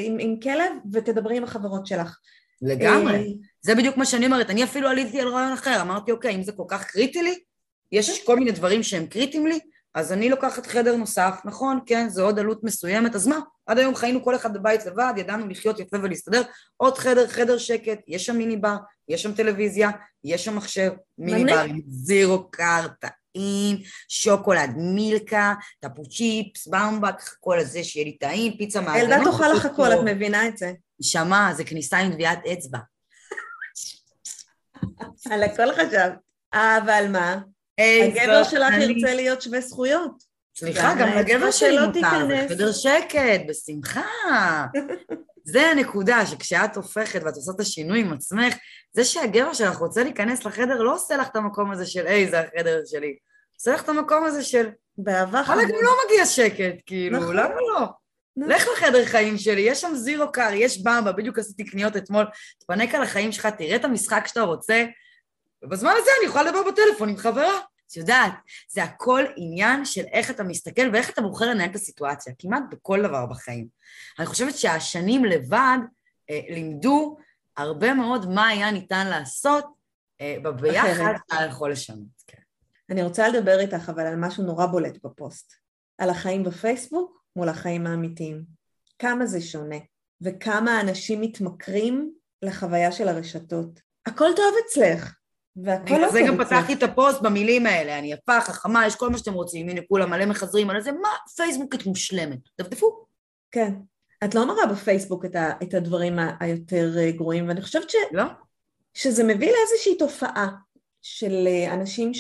עם, עם כלב ותדברי עם החברות שלך. לגמרי. אה, זה בדיוק מה שאני אומרת. אני אפילו עליתי על רעיון אחר, אמרתי, אוקיי, אם זה כל כך קריטי לי, יש כל מיני דברים שהם קריטיים לי, אז אני לוקחת חדר נוסף, נכון, כן, זה עוד עלות מסוימת, אז מה? עד היום חיינו כל אחד בבית לבד, ידענו לחיות יפה ולהסתדר, עוד חדר, חדר שקט, יש שם מיני בר, יש שם טלוויזיה, יש שם מחשב, מיני בר זירו קארטה, טעים, שוקולד מילקה, טפו צ'יפס, במבק, כל הזה שיהיה לי טעים, פיצה מהגנות. ילדה תאכל לך הכל, את מבינה את זה. נשמה, זה כניסה עם טביעת אצבע. על הכל חשבת. אבל מה? הגבר שלך ירצה להיות שווה זכויות. סליחה, גם לגבר שלי מותר, בחדר שקט, בשמחה. זה הנקודה, שכשאת הופכת ואת עושה את השינוי עם עצמך, זה שהגבר שלך רוצה להיכנס לחדר לא עושה לך את המקום הזה של היי, זה החדר שלי. עושה לך את המקום הזה של... באהבה חמוד. וואלה, גם לא מגיע שקט, כאילו, נכון. למה לא? לך לחדר חיים שלי, יש שם זירו קאר, יש במבה, בדיוק עשיתי קניות אתמול, תפנק על החיים שלך, תראה את המשחק שאתה רוצה, ובזמן הזה אני יכולה לדבר בטלפון עם חברה. את יודעת, זה הכל עניין של איך אתה מסתכל ואיך אתה בוחר לנהל את הסיטואציה, כמעט בכל דבר בחיים. אני חושבת שהשנים לבד אה, לימדו הרבה מאוד מה היה ניתן לעשות אה, בביחד, אתה יכול לשנות. כן. אני רוצה לדבר איתך אבל על משהו נורא בולט בפוסט, על החיים בפייסבוק מול החיים האמיתיים. כמה זה שונה, וכמה אנשים מתמכרים לחוויה של הרשתות. הכל טוב אצלך, והכל לא זה גם פתחתי את הפוסט במילים האלה, אני יפה, חכמה, יש כל מה שאתם רוצים, הנה כולם מלא מחזרים על זה, מה, פייסבוק את מושלמת, דפדפו. כן. את לא מראה בפייסבוק את, ה, את הדברים היותר אה, גרועים, ואני חושבת ש... לא. שזה מביא לאיזושהי תופעה של אה, אנשים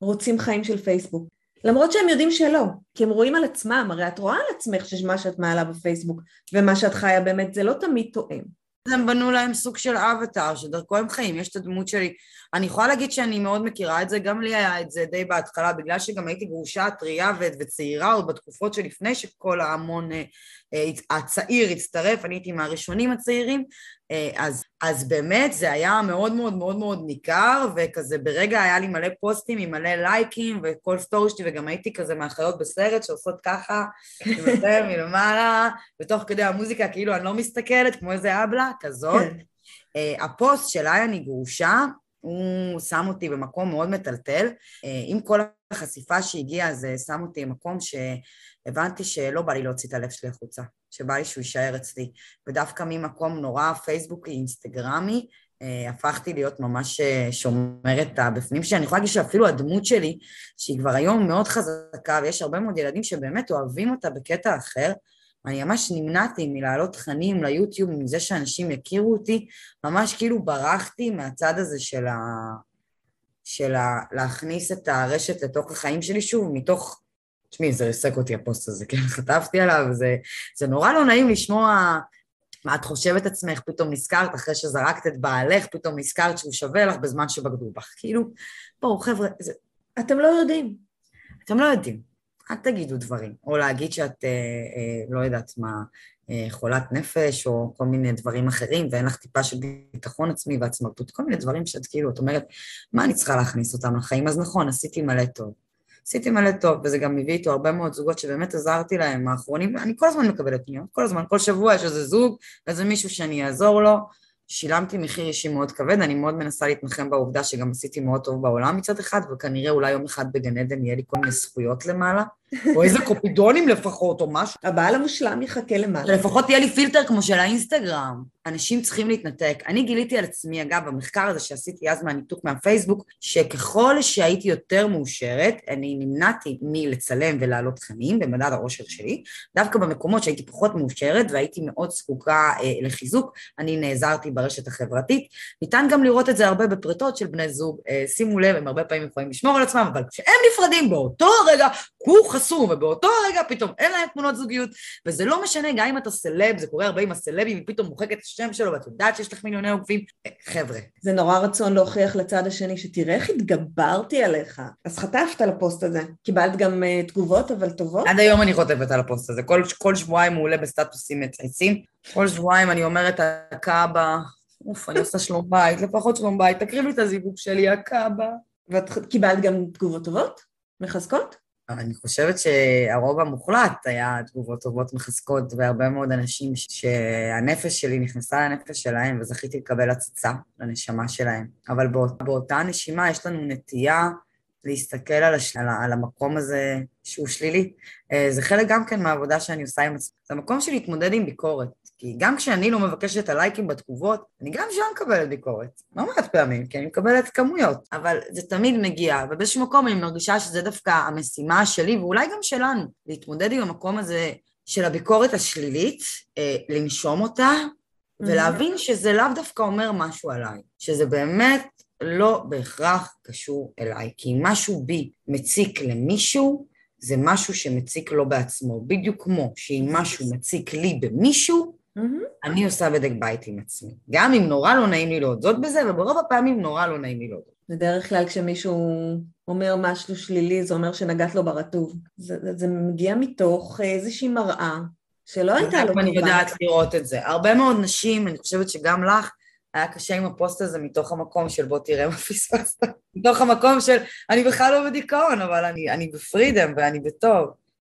שרוצים חיים של פייסבוק. למרות שהם יודעים שלא, כי הם רואים על עצמם, הרי את רואה על עצמך שמה שאת מעלה בפייסבוק ומה שאת חיה באמת זה לא תמיד תואם. הם בנו להם סוג של אבטאר, שדרכו הם חיים, יש את הדמות שלי. אני יכולה להגיד שאני מאוד מכירה את זה, גם לי היה את זה די בהתחלה, בגלל שגם הייתי גרושה טריה וצעירה עוד בתקופות שלפני שכל ההמון אה, אה, הצעיר הצטרף, אני הייתי מהראשונים הצעירים, אז, אז באמת זה היה מאוד מאוד מאוד מאוד ניכר, וכזה ברגע היה לי מלא פוסטים עם מלא לייקים וכל סטורי שלי, וגם הייתי כזה מהחיות בסרט שעושות ככה, יותר מלמעלה, ותוך כדי המוזיקה כאילו אני לא מסתכלת, כמו איזה אבלה, כזאת. כן. הפוסט של היי אני גרושה, הוא שם אותי במקום מאוד מטלטל. עם כל החשיפה שהגיעה, זה שם אותי במקום שהבנתי שלא בא לי להוציא את הלב שלי החוצה, שבא לי שהוא יישאר אצלי. ודווקא ממקום נורא פייסבוקי, אינסטגרמי, אה, הפכתי להיות ממש אה, שומרת הבפנים שלי. אני יכולה להגיד שאפילו הדמות שלי, שהיא כבר היום מאוד חזקה, ויש הרבה מאוד ילדים שבאמת אוהבים אותה בקטע אחר, אני ממש נמנעתי מלהעלות תכנים ליוטיוב, מזה שאנשים יכירו אותי, ממש כאילו ברחתי מהצד הזה של ה... של ה... להכניס את הרשת לתוך החיים שלי שוב, מתוך... תשמעי, זה ריסק אותי הפוסט הזה, כן? חטפתי עליו, זה, זה נורא לא נעים לשמוע מה את חושבת עצמך, פתאום נזכרת, אחרי שזרקת את בעלך, פתאום נזכרת שהוא שווה לך בזמן שבגדו בך. כאילו, בואו, חבר'ה, זה... אתם לא יודעים. אתם לא יודעים. אל תגידו דברים. או להגיד שאת, אה, אה, לא יודעת מה, אה, חולת נפש, או כל מיני דברים אחרים, ואין לך טיפה של ביטחון עצמי ועצמאות, כל מיני דברים שאת כאילו, את אומרת, מה אני צריכה להכניס אותם לחיים? אז נכון, עשיתי מלא טוב. עשיתי מלא טוב, וזה גם מביא איתו הרבה מאוד זוגות שבאמת עזרתי להם האחרונים, אני כל הזמן מקבלת פניות, כל הזמן, כל שבוע יש איזה זוג, איזה מישהו שאני אעזור לו, שילמתי מחיר אישי מאוד כבד, אני מאוד מנסה להתנחם בעובדה שגם עשיתי מאוד טוב בעולם מצד אחד, וכנראה אולי יום אחד בגן עדן יהיה לי כל מיני זכויות למעלה, או איזה קופידונים לפחות, או משהו. הבעל המושלם יחכה למעלה. לפחות יהיה לי פילטר כמו של האינסטגרם. אנשים צריכים להתנתק. אני גיליתי על עצמי, אגב, במחקר הזה שעשיתי אז מהניתוק מהפייסבוק, שככל שהייתי יותר מאושרת, אני נמנעתי מלצלם ולהעלות תכנים במדד העושר שלי, דווקא במקומות שהייתי פחות מאושרת והייתי מאוד זקוקה אה, לחיזוק, אני נעזרתי ברשת החברתית. ניתן גם לראות את זה הרבה בפרטות של בני זוג. אה, שימו לב, הם הרבה פעמים יכולים לשמור על עצמם, אבל כשהם נפרדים באותו רגע, הוא חסום, ובאותו רגע פתאום אין להם תמונות זוגיות, וזה לא משנה, גם אם אתה סלב, זה קורה הרבה עם הסלבים, היא פתאום מוחקת את השם שלו, ואת יודעת שיש לך מיליוני עוקבים, חבר'ה. זה נורא רצון להוכיח לצד השני שתראה איך התגברתי עליך. אז חטפת על הפוסט הזה. קיבלת גם uh, תגובות, אבל טובות? עד היום אני חוטפת על הפוסט הזה. כל, כל שבועיים הוא עולה בסטטוסים מצייצים. כל שבועיים אני אומרת, הקב"ה, אוף, אני עושה שלום בית, לפחות שלום בית, תקריב לי את הזיווג שלי, הקב"ה. ואת קיבלת גם תגובות טובות? מחזקות? אני חושבת שהרוב המוחלט היה תגובות טובות מחזקות, והרבה מאוד אנשים שהנפש שלי נכנסה לנפש שלהם, וזכיתי לקבל הצצה לנשמה שלהם. אבל באות, באותה נשימה יש לנו נטייה להסתכל על, הש... על המקום הזה שהוא שלילי. אה, זה חלק גם כן מהעבודה שאני עושה עם עצמי. זה המקום של להתמודד עם ביקורת. כי גם כשאני לא מבקשת את הלייקים בתגובות, אני גם שם מקבלת ביקורת. לא מעט פעמים, כי אני מקבלת כמויות. אבל זה תמיד מגיע, ובאיזשהו מקום אני מרגישה שזה דווקא המשימה שלי, ואולי גם שלנו, להתמודד עם המקום הזה של הביקורת השלילית, אה, לנשום אותה, ולהבין שזה לאו דווקא אומר משהו עליי, שזה באמת לא בהכרח קשור אליי, כי אם משהו בי מציק למישהו, זה משהו שמציק לו בעצמו, בדיוק כמו שאם משהו מציק לי במישהו, אני עושה בדק בית עם עצמי. גם אם נורא לא נעים לי להודות בזה, וברוב הפעמים נורא לא נעים לי להודות. בדרך כלל כשמישהו אומר משהו שלילי, זה אומר שנגעת לו ברטוב. זה, זה מגיע מתוך איזושהי מראה שלא הייתה לו טובה. אני יודעת לראות את זה. הרבה מאוד נשים, אני חושבת שגם לך, היה קשה עם הפוסט הזה מתוך המקום של בוא תראה מה פספסת. מתוך המקום של אני בכלל לא בדיכאון, אבל אני, אני בפרידם ואני בטוב.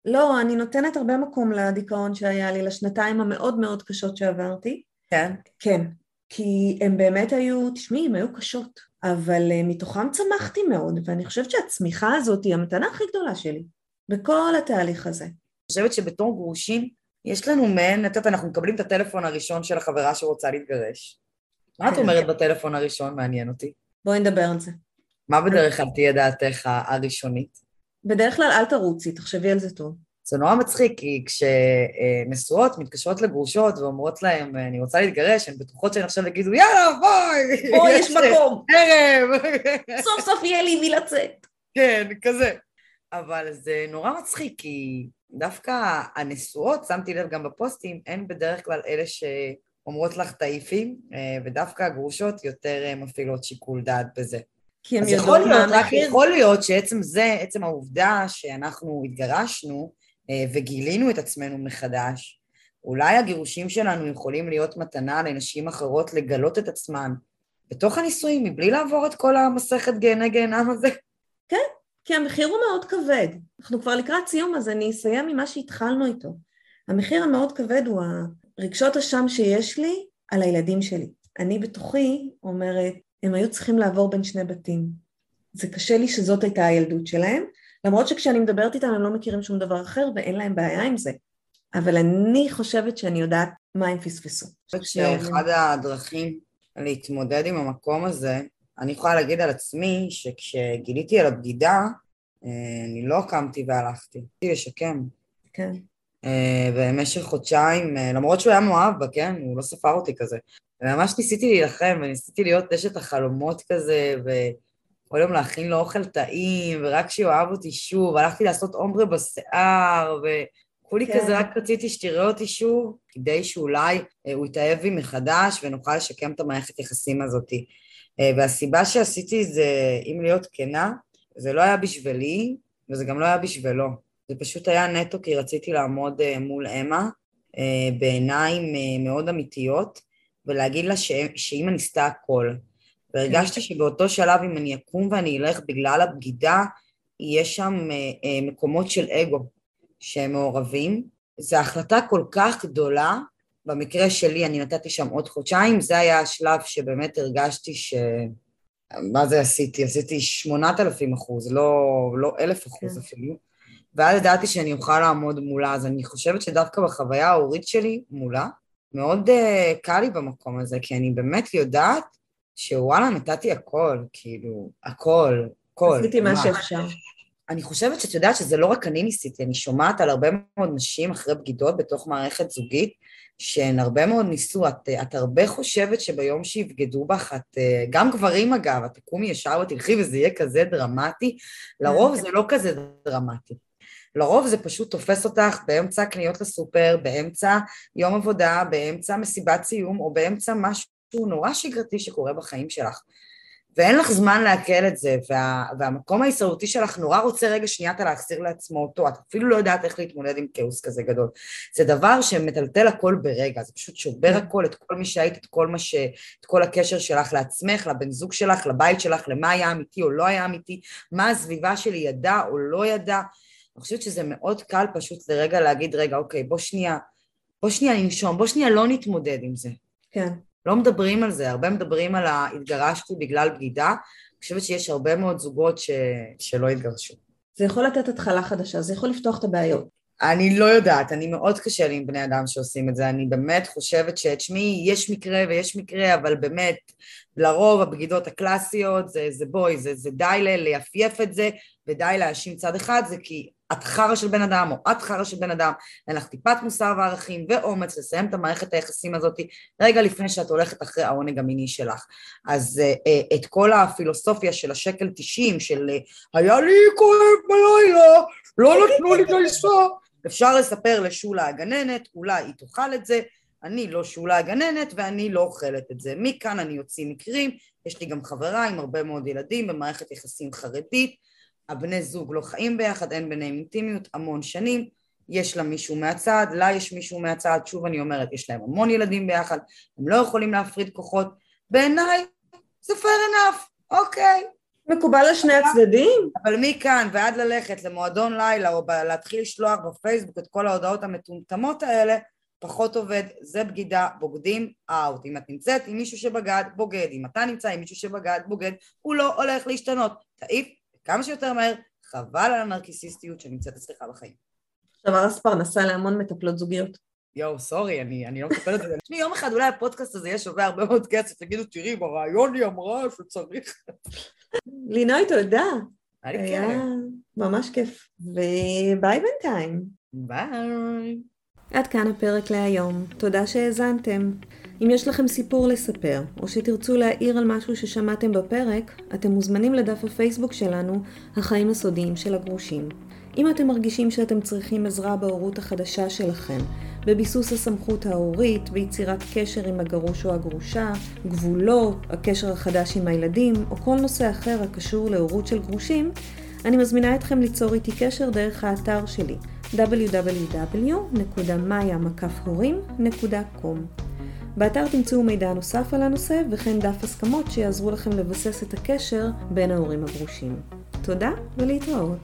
לא, אני נותנת הרבה מקום לדיכאון שהיה לי, לשנתיים המאוד מאוד קשות שעברתי. כן? כן. כי הם באמת היו, תשמעי, הם היו קשות, אבל אה, מתוכם צמחתי מאוד, ואני חושבת שהצמיחה הזאת היא המתנה הכי גדולה שלי, בכל התהליך הזה. אני חושבת שבתור גרושים, יש לנו מעין, את יודעת, אנחנו מקבלים את הטלפון הראשון של החברה שרוצה להתגרש. מה את כן. אומרת בטלפון הראשון? מעניין אותי. בואי נדבר על זה. מה בדרך כלל תהיה דעתך הראשונית? בדרך כלל אל תרוצי, תחשבי על זה טוב. זה נורא מצחיק, כי כשנשואות מתקשרות לגרושות ואומרות להן, אני רוצה להתגרש, הן בטוחות שהן עכשיו יגידו, יאללה, בואי! בואי, יש מקום. ערב! סוף סוף יהיה לי מי לצאת. כן, כזה. אבל זה נורא מצחיק, כי דווקא הנשואות, שמתי לב גם בפוסטים, הן בדרך כלל אלה שאומרות לך תעיפים, ודווקא הגרושות יותר אה, מפעילות שיקול דעת בזה. כי הם יודעות מה המחיר. יכול להיות שעצם זה, עצם העובדה שאנחנו התגרשנו אה, וגילינו את עצמנו מחדש, אולי הגירושים שלנו יכולים להיות מתנה לנשים אחרות לגלות את עצמן בתוך הנישואים מבלי לעבור את כל המסכת גיהני גיהנם הזה. כן, כי המחיר הוא מאוד כבד. אנחנו כבר לקראת סיום, אז אני אסיים ממה שהתחלנו איתו. המחיר המאוד כבד הוא הרגשות אשם שיש לי על הילדים שלי. אני בתוכי אומרת, הם היו צריכים לעבור בין שני בתים. זה קשה לי שזאת הייתה הילדות שלהם, למרות שכשאני מדברת איתם הם לא מכירים שום דבר אחר ואין להם בעיה עם זה. אבל אני חושבת שאני יודעת מה הם פספסו. אני חושבת שאחד הדרכים להתמודד עם המקום הזה, אני יכולה להגיד על עצמי שכשגיליתי על הבגידה, אה, אני לא קמתי והלכתי, רציתי לשקם. כן. אה, במשך חודשיים, אה, למרות שהוא היה מאוהב בה, כן? הוא לא ספר אותי כזה. וממש ניסיתי להילחם, וניסיתי להיות אשת החלומות כזה, וכל יום להכין לו אוכל טעים, ורק שיאהב אותי שוב, הלכתי לעשות אומברה בשיער, וכולי כן. כזה רק רציתי שתראה אותי שוב, כדי שאולי אה, הוא יתאהב בי מחדש, ונוכל לשקם את המערכת יחסים הזאתי. והסיבה שעשיתי זה, אם להיות כנה, זה לא היה בשבילי, וזה גם לא היה בשבילו. זה פשוט היה נטו כי רציתי לעמוד אה, מול אמה בעיניים מאוד אמיתיות, ולהגיד לה ש... שאימא ניסתה הכל. והרגשתי שבאותו שלב אם אני אקום ואני אלך בגלל הבגידה, יש שם אה, אה, מקומות של אגו שהם מעורבים. זו החלטה כל כך גדולה, במקרה שלי אני נתתי שם עוד חודשיים, זה היה השלב שבאמת הרגשתי ש... מה זה עשיתי? עשיתי שמונת אלפים אחוז, לא, לא אלף אחוז כן. אפילו. ואז ידעתי שאני אוכל לעמוד מולה, אז אני חושבת שדווקא בחוויה ההורית שלי מולה, מאוד uh, קל לי במקום הזה, כי אני באמת יודעת שוואלה, נתתי הכל, כאילו, הכל, הכל. עשיתי מה שאפשר. אני חושבת שאת יודעת שזה לא רק אני ניסיתי, אני שומעת על הרבה מאוד נשים אחרי בגידות בתוך מערכת זוגית, שהן הרבה מאוד ניסו, את, את הרבה חושבת שביום שיבגדו בך, את, אה, גם גברים אגב, את תקומי ישר ותלכי וזה יהיה כזה דרמטי, לרוב זה לא כזה דרמטי. לרוב זה פשוט תופס אותך באמצע קניות לסופר, באמצע יום עבודה, באמצע מסיבת סיום, או באמצע משהו נורא שגרתי שקורה בחיים שלך. ואין לך זמן לעכל את זה, וה, והמקום ההישרדותי שלך נורא רוצה רגע שנייה אתה להחזיר לעצמו אותו, את אפילו לא יודעת איך להתמודד עם כאוס כזה גדול. זה דבר שמטלטל הכל ברגע, זה פשוט שובר הכל, את כל מי שהיית, את כל מה ש... את כל הקשר שלך לעצמך, לבן זוג שלך, לבית שלך, למה היה אמיתי או לא היה אמיתי, מה הסביבה שלי ידעה או לא ידעה. אני חושבת שזה מאוד קל פשוט לרגע להגיד, רגע, אוקיי, בוא שנייה, בוא שנייה ננשום, בוא שנייה לא נתמודד עם זה. כן. לא מדברים על זה, הרבה מדברים על ההתגרשתי בגלל בגידה, אני חושבת שיש הרבה מאוד זוגות ש... שלא התגרשו. זה יכול לתת התחלה חדשה, זה יכול לפתוח את הבעיות. אני לא יודעת, אני מאוד קשה לי עם בני אדם שעושים את זה, אני באמת חושבת שתשמעי, יש מקרה ויש מקרה, אבל באמת, לרוב הבגידות הקלאסיות זה, זה בואי, זה, זה די ליפייף את זה, ודי להאשים צד אחד, זה כי את חרא של בן אדם, או את חרא של בן אדם, אין לך טיפת מוסר וערכים ואומץ לסיים את המערכת היחסים הזאת רגע לפני שאת הולכת אחרי העונג המיני שלך. אז uh, את כל הפילוסופיה של השקל 90, של uh, היה לי כואב בלילה, לא נתנו לי גייסה, אפשר לספר לשולה הגננת, אולי היא תאכל את זה, אני לא שולה הגננת ואני לא אוכלת את זה. מכאן אני אוציא מקרים, יש לי גם חברה עם הרבה מאוד ילדים במערכת יחסים חרדית, הבני זוג לא חיים ביחד, אין ביניהם אינטימיות המון שנים, יש לה מישהו מהצד, לה יש מישהו מהצד, שוב אני אומרת, יש להם המון ילדים ביחד, הם לא יכולים להפריד כוחות, בעיניי זה fair enough, אוקיי. מקובל על שני הצדדים? אבל מכאן ועד ללכת למועדון לילה או להתחיל לשלוח בפייסבוק את כל ההודעות המטומטמות האלה, פחות עובד, זה בגידה, בוגדים, אאוט. אם את נמצאת עם מישהו שבגד, בוגד. אם אתה נמצא עם מישהו שבגד, בוגד, הוא לא הולך להשתנות. תעיף כמה שיותר מהר, חבל על הנרקיסיסטיות שנמצאת אצלך בחיים. עכשיו הרס פרנסה להמון מטפלות זוגיות. יואו, סורי, אני, אני לא מקבלת את זה. תשמעי, יום אחד אולי הפודקאסט הזה יהיה שווה הרבה מאוד כסף, תגידו, תראי, ברעיון היא אמרה שצריך. לינוי, תודה. היה. ממש כיף. וביי בינתיים. ביי. עד כאן הפרק להיום. תודה שהאזנתם. אם יש לכם סיפור לספר, או שתרצו להעיר על משהו ששמעתם בפרק, אתם מוזמנים לדף הפייסבוק שלנו, החיים הסודיים של הגרושים. אם אתם מרגישים שאתם צריכים עזרה בהורות החדשה שלכם, בביסוס הסמכות ההורית, ביצירת קשר עם הגרוש או הגרושה, גבולות, הקשר החדש עם הילדים, או כל נושא אחר הקשור להורות של גרושים, אני מזמינה אתכם ליצור איתי קשר דרך האתר שלי www.maya-horim.com באתר תמצאו מידע נוסף על הנושא וכן דף הסכמות שיעזרו לכם לבסס את הקשר בין ההורים הגרושים. תודה ולהתראות.